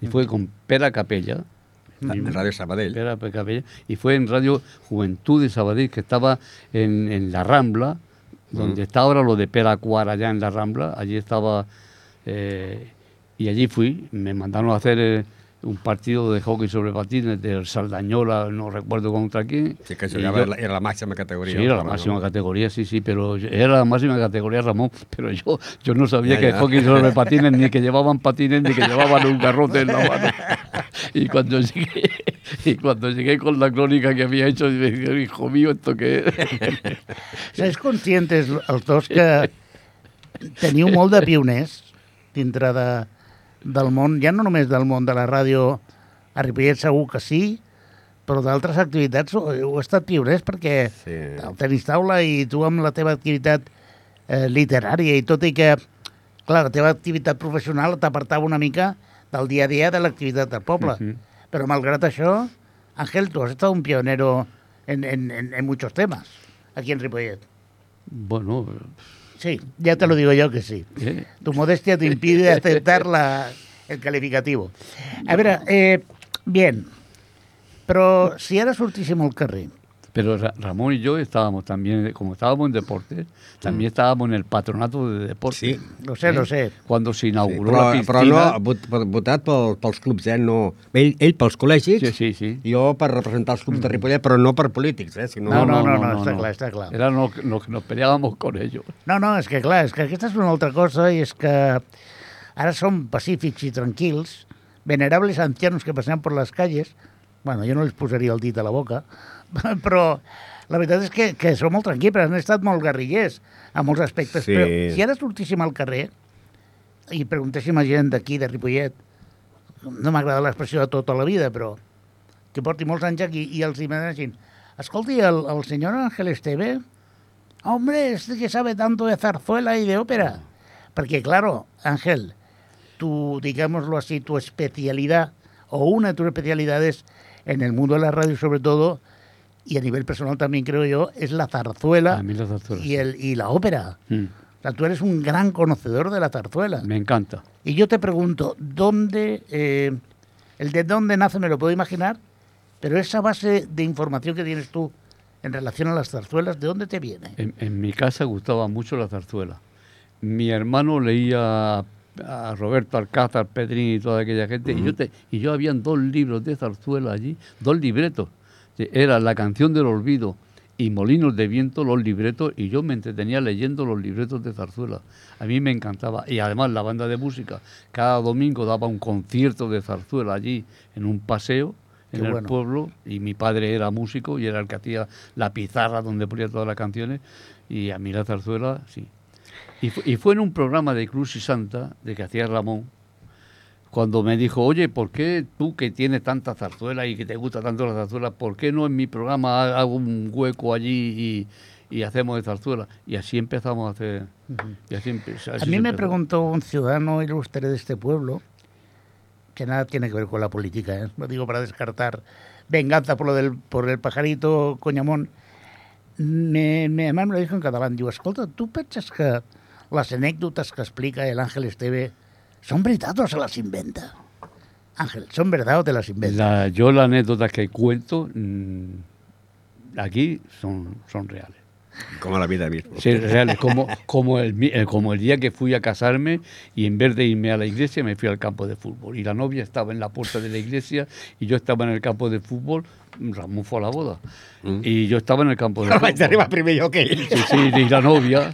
y fue con Pera Capella. En Radio Sabadell. Pera Capella, y fue en Radio Juventud de Sabadell, que estaba en, en La Rambla, donde está ahora lo de Pera Cuar, allá en La Rambla, allí estaba, eh, y allí fui, me mandaron a hacer eh, un partido de hockey sobre patines del Saldañola, no recuerdo contra quién. Sí, que yo- era, era la màxima categoria. Sí, era la máxima categoría, sí, sí, pero era la máxima categoría, Ramón, pero yo, yo no sabía Ya, que ya. hockey sobre patines, ni que llevaban patines, ni que llevaban un garrote en la mano. Y cuando llegué, y cuando llegué con la crónica que había hecho, me dije, hijo mío, ¿esto qué es? Sois conscientes, els dos, que teniu molt de pioners dintre de, del món, ja no només del món de la ràdio, a Ripollet segur que sí, però d'altres activitats heu heu estat pioners perquè Sí. el tenis taula i tu amb la teva activitat eh, literària i tot i que, clar, la teva activitat professional t'apartava una mica del dia a dia de l'activitat del poble. Mhm. Pero malgrat això, Ángel, tú has estado un pionero en, en, en, en muchos temas aquí en Ripollet. Bueno, Sí, ya te lo digo yo que sí. eh, Tu modestia te impide aceptar la, el calificativo. A veure, eh, bien, però si ara sortíssim al carrer, pero Ra- Ramón y yo estábamos también, como estábamos en deporte, también estábamos en el patronato de deporte. Sí. lo sé, lo sé, Cuando se Sí, inauguró però, la piscina. però no, vot, vot- votat pel, pels clubs, eh? No, ell, ell pels col·legis, Sí, sí, sí. jo per representar els clubs de Ripollet, però no per polítics, eh? Sinó, No, no, no, no, està clar, està clar. Era lo que nos peleábamos con ellos. No, no, és que clar, és que aquesta és una altra cosa i és que ara som pacífics i tranquils, venerables ancianos que passem per les calles, bueno, jo no els posaria el dit a la boca, però la veritat és que, que som molt tranquils, però han estat molt guerrillers en molts aspectes. Sí. Però si ara sortíssim al carrer i preguntéssim a gent d'aquí, de Ripollet, no m'agrada l'expressió de tota la vida, però que porti molts anys aquí i els imagineixin, escolti, el, el senyor Ángel Esteve, Hombre, este que sabe tanto de zarzuela y de ópera. Porque claro, Ángel, tu, digámoslo así, tu especialidad, o una de tus especialidades en el mundo de la radio sobre todo, y a nivel personal también creo yo, es la zarzuela A mí la zarzuela, y, el, y la ópera. Mm, O sea, tú eres un gran conocedor de la zarzuela. Me encanta. Y yo te pregunto, ¿dónde, eh, el de dónde nace me lo puedo imaginar, pero esa base de información que tienes tú en relación a las zarzuelas, ¿de dónde te viene? En, en mi casa gustaba mucho la zarzuela. Mi hermano leía a Roberto Alcázar, Pedrín y toda aquella gente, y, yo te, y yo habían dos libros de zarzuela allí, dos libretos. Era La canción del olvido y Molinos de viento, los libretos, y yo me entretenía leyendo los libretos de zarzuela. A mí me encantaba. Y además la banda de música, cada domingo daba un concierto de zarzuela allí en un paseo en Qué el bueno. pueblo y mi padre era músico y era el que hacía la pizarra donde ponía todas las canciones y a mí la zarzuela, sí. Y, fu- y fue en un programa de Cruz y Santa, de que hacía Ramón, cuando me dijo, oye, ¿por qué tú que tienes tanta zarzuela y que te gusta tanto la zarzuela, ¿por qué no en mi programa ha- hago un hueco allí y, y hacemos de zarzuela? Y así empezamos a hacer... y así así A mí me preguntó un ciudadano ilustre de este pueblo, que nada tiene que ver con la política, ¿eh? lo digo para descartar venganza por lo del por el pajarito Coñamón, me, me, además me lo dijo en catalán, diu, escolta, tu penses que les anècdotes que explica el Ángel Esteve són veritat o se les inventa? Ángel, ¿son verdad o te las inventas? La- yo las anécdotas que cuento mm, aquí son, son reales. Como la vida misma. Sí, real, es como, como, el, eh, como el día que fui a casarme y en vez de irme a la iglesia me fui al campo de fútbol. Y la novia estaba en la puerta de la iglesia y yo estaba en el campo de fútbol. Ramón fue a la boda. Y yo estaba en el campo de vaig fútbol. arribar primer jo que ell. Sí, sí, y la novia.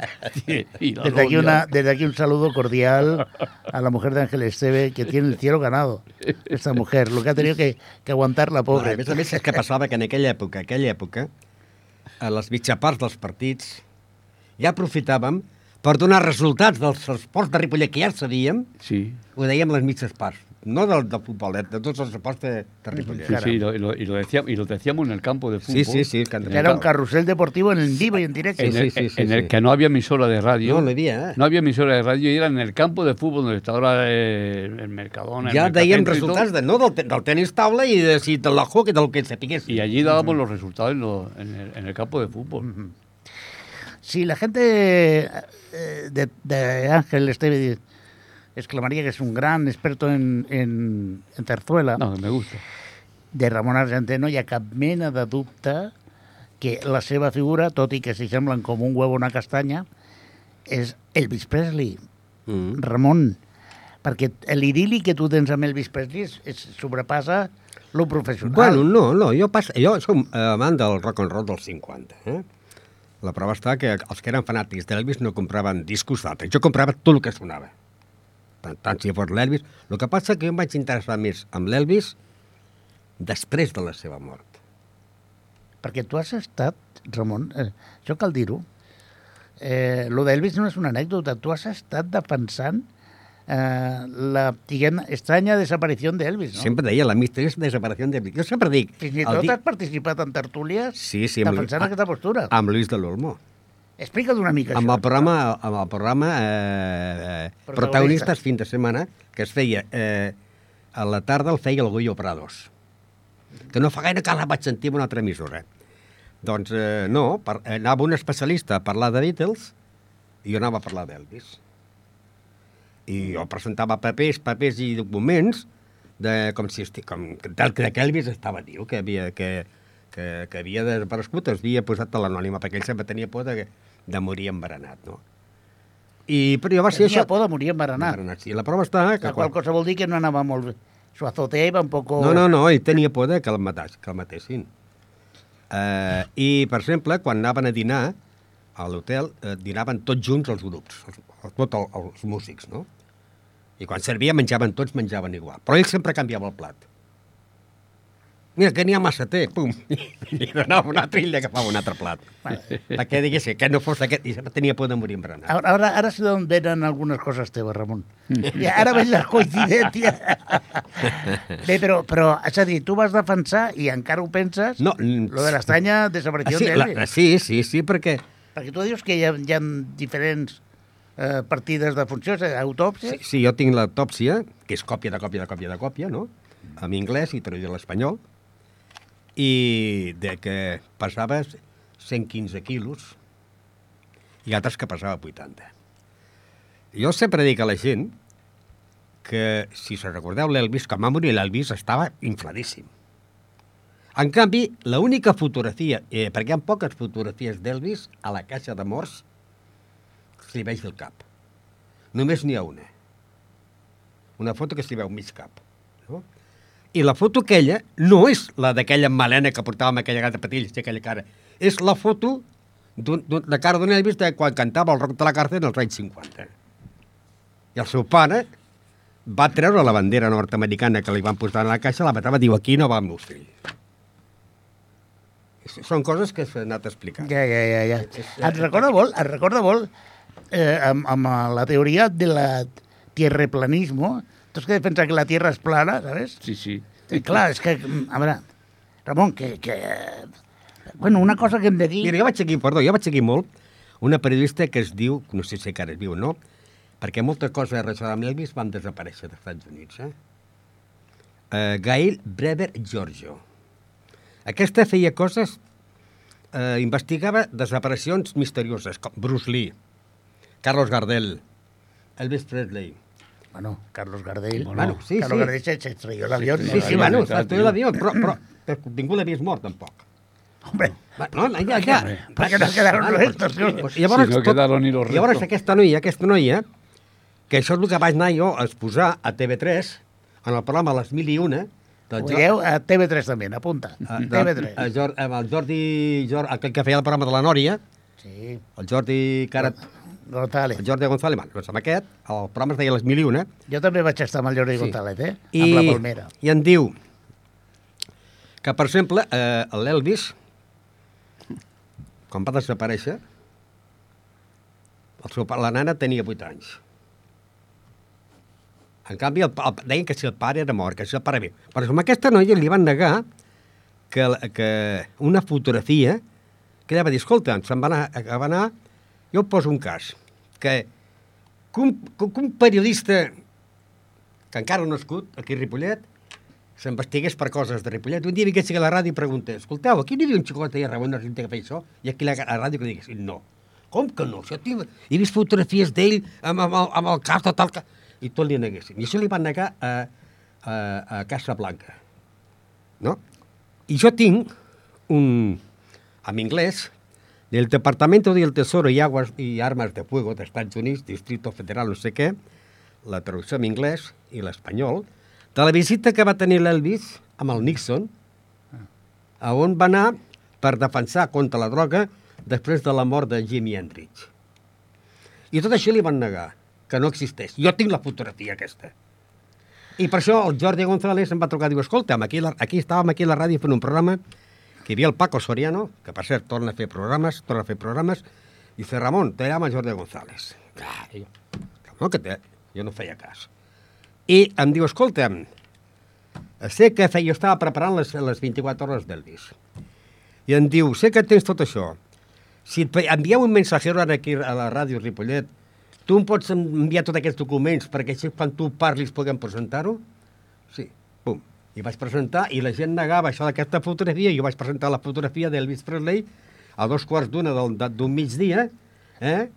y la Desde aquí, novia. una, desde aquí un saludo cordial a la mujer de Ángel Esteve, que tiene el cielo ganado. Esta mujer, lo que ha tenido que, que aguantar la pobre. més a és que passava que en aquella època, aquella època, a les mitjaparts dels partits, ja aprofitàvem per donar resultats dels esports de Ripollet que ja sabíem, Sí, ho dèiem a les mitges parts. No del, del futbol, eh, de tots els esports de, de Ripollet. sí, sí, y lo, y lo- y lo decíamos, y lo decíamos en el campo de fútbol. Sí, sí, sí. Que Era un carrusel deportivo en el vivo y en directo. En, Sí, el, sí, sí, en el sí. que no había emisora de radio. No, no havia, eh? No había emisora de radio y era en el campo de fútbol donde está ahora eh, el Mercadona. el Ja dèiem Mercacentro y todo, resultats de, no del, te- del tenis taula i de, si del hockey, del que sapigués. Y allí dábamos los resultados en, lo- en el, en el campo de fútbol. Si la gente eh, de, de Ángel Esteve exclamaría que es un gran experto en, en, en zarzuela, No, me gusta. de Ramon Argenter no hi ha cap mena de dubte que la seva figura, tot i que s'hi semblen com un huevo o una castanya, és Elvis Presley. Mm. Ramon, perquè l'idili que tu tens amb Elvis Presley és, és sobrepassa lo professional. Bueno, no, no, jo, pas, jo som eh, amant del rock and roll dels 50. Eh? La prova està que els que eren fanàtics d'Elvis no compraven discos d'altres. Jo comprava tot el que sonava. Tant, tant si fos l'Elvis. El que passa que jo em vaig interessar més amb l'Elvis després de la seva mort. Perquè tu has estat, Ramon, eh, això cal dir-ho, eh, lo d'Elvis no és una anècdota, tu has estat defensant eh, la, diguem, estranya desaparició d'Elvis, no? Sempre deia la misteriosa desaparició d'Elvis. Jo sempre dic... Fins i tot di- has participat en tertúlies Sí, sí, amb, defensant aquesta postura. amb Luis de l'Olmo. Explica't una mica Amb això. el programa, amb el programa eh, eh, Protagonistes. Protagonistes fin de setmana, que es feia eh, a la tarda el feia el Goyo Prados. Que no fa gaire que la vaig sentir en una altra emissora. Doncs eh, no, per, anava un especialista a parlar de Beatles i jo anava a parlar d'Elvis. I jo presentava papers, papers i documents de, com si esti, com, del que que Elvis estava diu, que havia, que, que, que havia desaparegut, es havia posat a l'anònima, perquè ell sempre tenia por de, de morir embaranat, no? I, però jo va ser Tenia això... por de morir embaranat. Embaranat, sí. La prova està que... La qual cosa vol dir que no anava molt bé. Su azotea iba un poco... No, no, no, ell tenia por de que el, matas, que el matessin. Uh, I, per exemple, quan anaven a dinar a l'hotel, uh, dinaven tots junts els grups, els, tots el, els músics, no? I quan servia menjaven tots, menjaven igual. Però ell sempre canviava el plat. Mira, que n'hi ha massa té, pum, i donava un altre i ell agafava un altre plat. Perquè digués que no fos aquest, i sempre tenia por de morir embranat. Ahora, ahora, ahora sé d'on venen algunes coses teves, Ramon. I ara veig les coincidències. Bé, però, però, és a dir, tu vas defensar, i encara ho penses, No, lo de l'estranya Ah, desaparició sí, la, d'Elvis. sí, sí, sí, perquè... Perquè tu dius que hi ha, hi ha diferents eh, partides de funcions, eh, autòpsies. Sí, sí, jo tinc l'autòpsia, que és còpia de còpia de còpia de còpia, no? En anglès i traduïda a l'espanyol, i de que pesava 115 quilos i altres que pesava 80. Jo sempre dic a la gent que, si se recordeu l'Elvis, quan va morir l'Elvis estava infladíssim. En canvi, l'única fotografia, eh, perquè hi ha poques fotografies d'Elvis a la caixa de morts, se li veig del cap. Només n'hi ha una. Una foto que s'hi veu mig cap. No? I la foto aquella no és la d'aquella melena que portava amb aquella gata patilles i aquella cara. És la foto de cara d'un Elvis de quan cantava el rock de la càrcel als anys 50. I el seu pare va treure la bandera nord-americana que li van posar en la caixa, la matava, diu, aquí no va el meu fill. Són coses que s'han anat explicant. Ja, ja, ja, ja. Et recorda molt, et recorda molt eh, amb, amb la teoria de la tierreplanismo. Tu que defensa que la tierra és plana, ¿sabes? Sí, sí. I clar, és que, a veure, Ramon, que, que... Bueno, una cosa que hem de dir... Mira, jo vaig seguir, perdó, jo vaig seguir molt una periodista que es diu, no sé si encara es viu o no, perquè moltes coses relacionades amb Elvis van desaparèixer dels Estats Units, eh? Uh, Gail Brever Giorgio. Aquesta feia coses, uh, investigava desaparicions misterioses, com Bruce Lee, Carlos Gardel, Elvis Presley. Bueno, Carlos Gardel... Bueno, sí, Carlos sí. Gardel se, se estrelló l'avió. Sí, sí, la bueno, tio. l'avió, però, però, però ningú l'ha vist mort, tampoc. Hombre, Va, No, no, ja, ja. perquè no quedaron Vale, restos. pues, ¿no? pues, llavors, Si no quedaron ni los Llavors, restos. aquesta noia, aquesta noia, que això és el que vaig anar jo a exposar a TV3, en el programa Les Mil i Una, del veieu? A TV3 també, apunta. a- de- TV3. a Jor- amb el Jordi, Jordi, aquell que feia el programa de la Nòria, Sí, el Jordi Carat, González. el Jordi González, bueno, doncs amb aquest, el programa es deia Les Mil i Una, Jo també vaig estar amb el Jordi Sí. González, eh? i, Amb la Palmera. i em diu que, per exemple, eh, l'Elvis, quan va desaparèixer, el seu, la nana tenia 8 anys. En canvi, el, el, deien que si el pare era mort, que si el pare viu. Però amb aquesta noia li van negar que, que una fotografia que ella va dir, escolta, se'n va anar, va anar, jo poso un cas, que, que, un, que un periodista que encara no ha nascut, aquí a Ripollet, s'investigués per coses de Ripollet. Un dia vingués a la ràdio i preguntés, escolteu, aquí n'hi havia un xicot allà a Ramon Argent que feia això? I aquí a la, la ràdio que diguessin, no. Com que no? Això tinc... He vist fotografies d'ell amb, amb, el, amb el cas de tal... ca-". I tot li neguessin. I això li van negar a, a, a Casa Blanca. No? I jo tinc un, en inglès, del Departamento del Tesoro y, Aguas, y Armas de Fuego de Estats Units, Distrito Federal, no sé què, la traducció en anglès i l'espanyol, de la visita que va tenir l'Elvis amb el Nixon, a on va anar per defensar contra la droga després de la mort de Jimi Hendrix. I tot això li van negar, que no existeix. Jo tinc la fotografia aquesta. I per això el Jordi González em va trucar i diu, escolta'm, aquí, la, aquí estàvem aquí a la ràdio fent un programa que hi havia el Paco Soriano, que per cert torna a fer programes, torna a fer programes, i dice, Ramon, te llama Jordi González. Ah, jo, no, que te... Jo no feia cas. I em diu, escolta'm, sé que fe... jo estava preparant les, les 24 hores d'Elvis. I em diu, sé que tens tot això. Si et envieu un mensajero ara aquí a la ràdio Ripollet, tu em pots enviar tots aquests documents perquè així quan tu parlis puguem presentar-ho? Sí, pum. I vaig presentar i la gent negava això d'aquesta fotografia i jo vaig presentar la fotografia d'Elvis Presley a dos quarts d'una d'un migdia eh?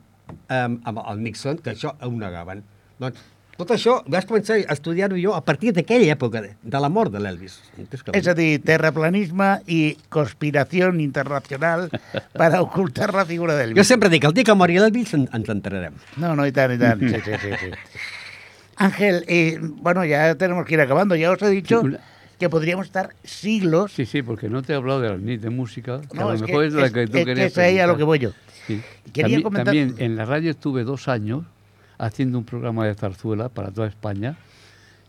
amb, amb el Nixon, que això ho negaven. Doncs tot això vaig començar a estudiar-ho jo a partir d'aquella època, de, de la mort de l'Elvis. És a dir, terraplanisme i conspiració internacional para ocultar la figura del Jo sempre dic, el dia que mori l'Elvis en, ens enterarem. No, no, y tan, y tan. Sí, sí, sí, sí. Ángel, eh, bueno, ya tenemos que ir acabando. Ya os he dicho que podríamos estar siglos. Sí, sí, porque no te he hablado de la NIT de música, que No, a lo es mejor que, es la que tú es querías es ahí a lo que voy yo. Sí. Quería también, comentar- también en la radio estuve dos años haciendo un programa de zarzuela para toda España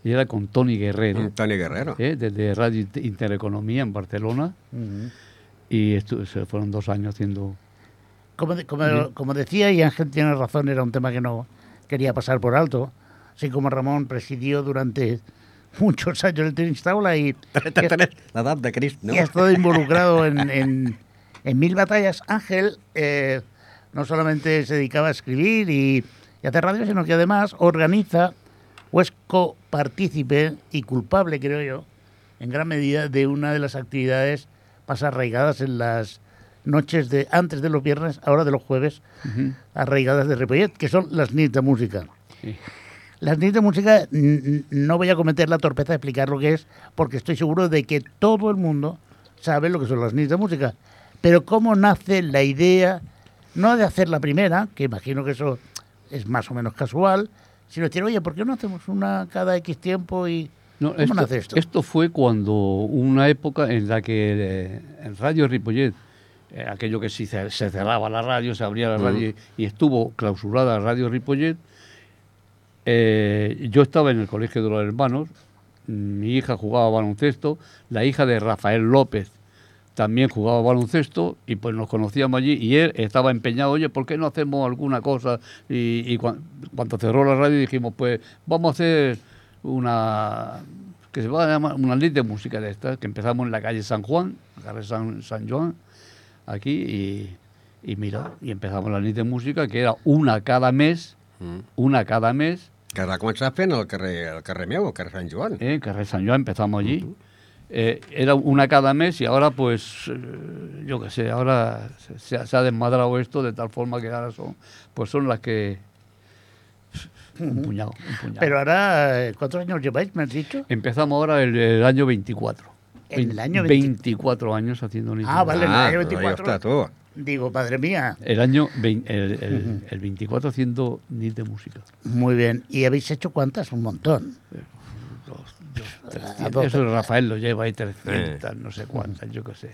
y era con Tony Guerrero, Toni Guerrero. ¿eh? desde Radio Inter- Intereconomía en Barcelona y se fueron dos años haciendo... Como, de- como, como decía, y Ángel tiene razón, era un tema que no quería pasar por alto. Así como Ramón presidió durante muchos años el tenis taula y, L'edat de Crist, no? y ha estado involucrado en, en- en mil batallas. Ángel eh, no solamente se dedicaba a escribir y, y hacer radio, sino que además organiza o es copartícipe y culpable, creo yo, en gran medida de una de las actividades más arraigadas en las noches de antes de los viernes, ahora de los jueves, arraigadas de Ripollet, que son las NIT de música. Sí. Las NIT de música, no voy a cometer la torpeza de explicar lo que es, porque estoy seguro de que todo el mundo sabe lo que son las NIT de música. Pero cómo nace la idea, no de hacer la primera, que imagino que eso es más o menos casual, sino decir, oye, ¿por qué no hacemos una cada X tiempo y No, cómo esto, nace esto? esto fue cuando una época en la que eh, en Radio Ripollet, eh, aquello que si se, se cerraba la radio, se abría la radio y estuvo clausurada Radio Ripollet, eh, yo estaba en el colegio de los hermanos, mi hija jugaba baloncesto, la hija de Rafael López también jugaba baloncesto y pues nos conocíamos allí y él estaba empeñado, oye, ¿por qué no hacemos alguna cosa? Y, y cuan- cuando cerró la radio dijimos, pues vamos a hacer una que se va a llamar una lista de música de estas, que empezamos en la calle San Juan, la calle San, San Juan, aquí, y, y mira, y empezamos la nit de música, que era una cada mes, Mm. una cada mes, Que va començar fent al carrer, al carrer meu, al carrer Sant Joan. ¿eh? Carrer San Joan, empezamos allí. Eh, era una cada mes y ahora pues, eh, yo qué sé, ahora se, se ha- desmadrado esto de tal forma que ahora son, pues son las que... Un puñado, un puñado. Pero ahora, eh, ¿cuántos años lleváis, me has dicho? Empezamos ahora el, el año 24. En el año 24 años haciendo de Ah, vale, en el Ah, año pues ahí 24. está tú. Digo, padre mía, El año el, el- el 24 haciendo Nit de música. muy bien. ¿Y habéis hecho cuántas? Un montón. A doce. Eso Rafael lo lleva ahí 300, no sé cuántas, yo qué sé.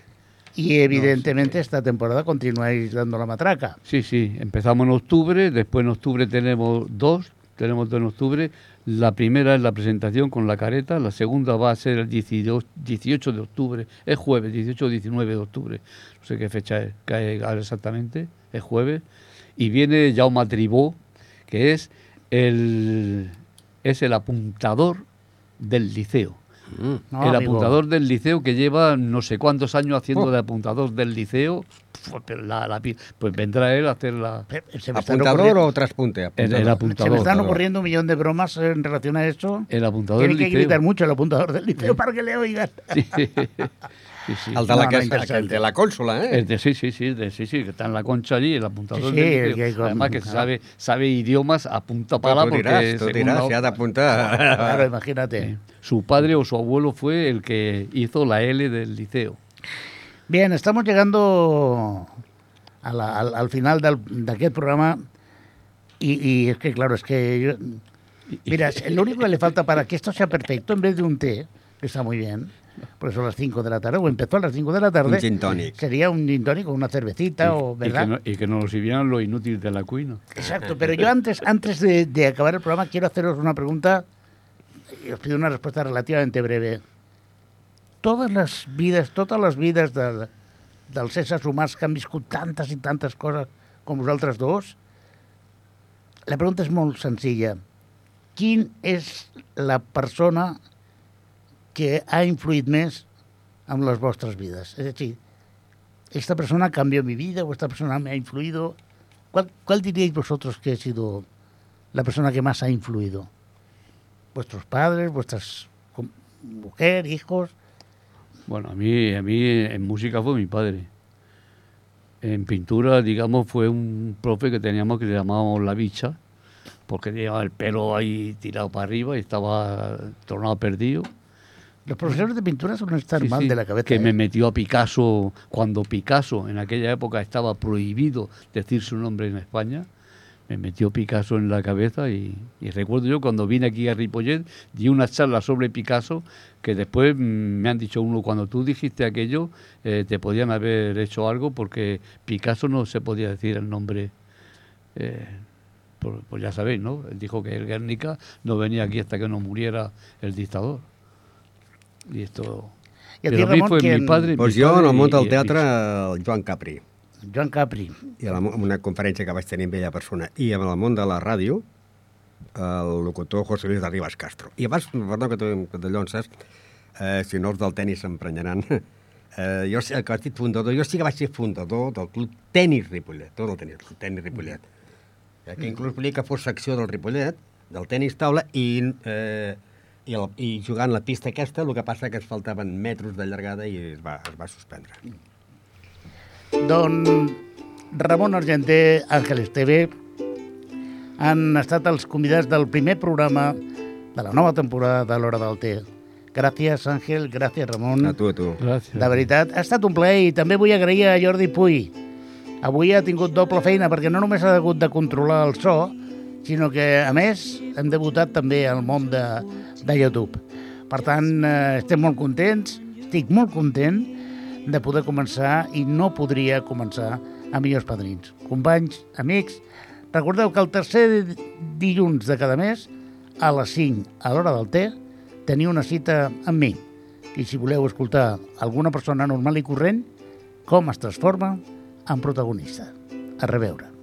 Y evidentemente esta temporada continuáis dando la matraca. Sí, sí, empezamos en octubre, después en octubre tenemos dos, tenemos dos en octubre. La primera es la presentación con la careta, la segunda va a ser el 18, 18 de octubre, es jueves, 18 o 19 de octubre, no sé qué fecha es, cae exactamente, es jueves. Y viene Jaume Tribó, que es el, es el apuntador del liceo. ¿No, el amigo? apuntador del liceo que lleva no sé cuántos años haciendo Oh. de apuntador del liceo, la- la pi- pues vendrá él a hacer la, Se me, están ¿Apuntador o traspunte? Apuntador. el apuntador. se me están ocurriendo un millón de bromas en relación a eso. El apuntador Tiene del que liceo. gritar mucho el apuntador del liceo para que le oigan. Sí, sí. El de No, la, no, casa, el de la consola, ¿eh? El de- sí, sí, sí, de- sí, sí, que está en la concha allí, el apuntador Sí, del sí, el liceo. que con- Además que ah. sabe, sabe idiomas a punta Pues pala tú porque dirás, tú dirás, si ha d'apuntar. Claro, imagínate. su padre o su abuelo fue el que hizo la L del liceo. Bien, estamos llegando a la- al, al final del- d'aquest programa y, y es que, claro, es que... yo- mira, lo único que le falta para que esto sea perfecto, en vez de un té, que está muy bien, por eso a las 5 de la tarde, o empezó a las 5 de la tarde, Un gin tonic. sería un gin tonic o una cervecita, o, y, que ¿verdad? no, y que nos sirvieran lo inútil de la cuina. Exacto, pero yo antes, antes de, de acabar el programa quiero haceros una pregunta y os pido una respuesta relativamente breve. Todas les vides, totes les vides de, dels éssers humans que han viscut tantes i tantes coses com vosaltres dos, la pregunta és molt senzilla. Quin és la persona que ha influït més en les vostres vides? És a dir, esta persona cambió mi vida o esta persona me ha influido. ¿Cuál, cuál diríais vosotros que ha sido la persona que más ha influido? ¿Vuestros padres, vuestras mujer, hijos? Bueno, a mí, a mí en música fue mi padre. En pintura, digamos, fue un profe que teníamos que le llamábamos la bicha, porque llevaba el pelo ahí tirado para arriba y estaba tornado perdido. Los profesores de pintura suelen estar Sí, mal sí, de la cabeza. Que ¿eh? me metió a Picasso cuando Picasso en aquella época estaba prohibido decir su nombre en España. Me metió Picasso en la cabeza y, y recuerdo yo cuando vine aquí a Ripollet di una charla sobre Picasso que después mm, me han dicho uno cuando tú dijiste aquello eh, te podían haber hecho algo porque Picasso no se podía decir el nombre eh, pues ya sabéis, ¿no? Él dijo que el Guernica no venía aquí hasta que no muriera el dictador. Y esto... I a ti, Ramon, fue quién? mi padre... Doncs mi en padre y- del y- teatre, el Joan Capri. Joan Capri. I a la, en una conferència que vaig tenir amb ella persona. I en el món de la ràdio, el locutor José Luis de Ribas Castro. I abans, perdó que, que de llonces, eh, si no els del tennis s'emprenyaran, eh, jo sé que has dit fundador, jo sí que vaig ser fundador del club Tenis Ripollet, tot el tenis, el tenis Ripollet. Eh, que inclús volia que fos secció del Ripollet, del tenis taula, i, eh, i, el, i jugant la pista aquesta, el que passa que ens faltaven metres de llargada i es va, es va suspendre. Don Ramon Argenter, Àngel Esteve, han estat els convidats del primer programa de la nova temporada de l'Hora del Té. Gràcies, Àngel, gràcies, Ramon. A tu, a tu. Gràcies. De veritat, ha estat un plaer i també vull agrair a Jordi Puy. Avui ha tingut doble feina perquè no només ha hagut de controlar el so, sinó que, a més, hem debutat també al món de, de YouTube. Per tant, eh, estem molt contents, estic molt content de poder començar i no podria començar a millors padrins. Companys, amics, recordeu que el tercer dilluns de cada mes, a les 5, a l'hora del té, teniu una cita amb mi. I si voleu escoltar alguna persona normal i corrent, com es transforma en protagonista. A reveure.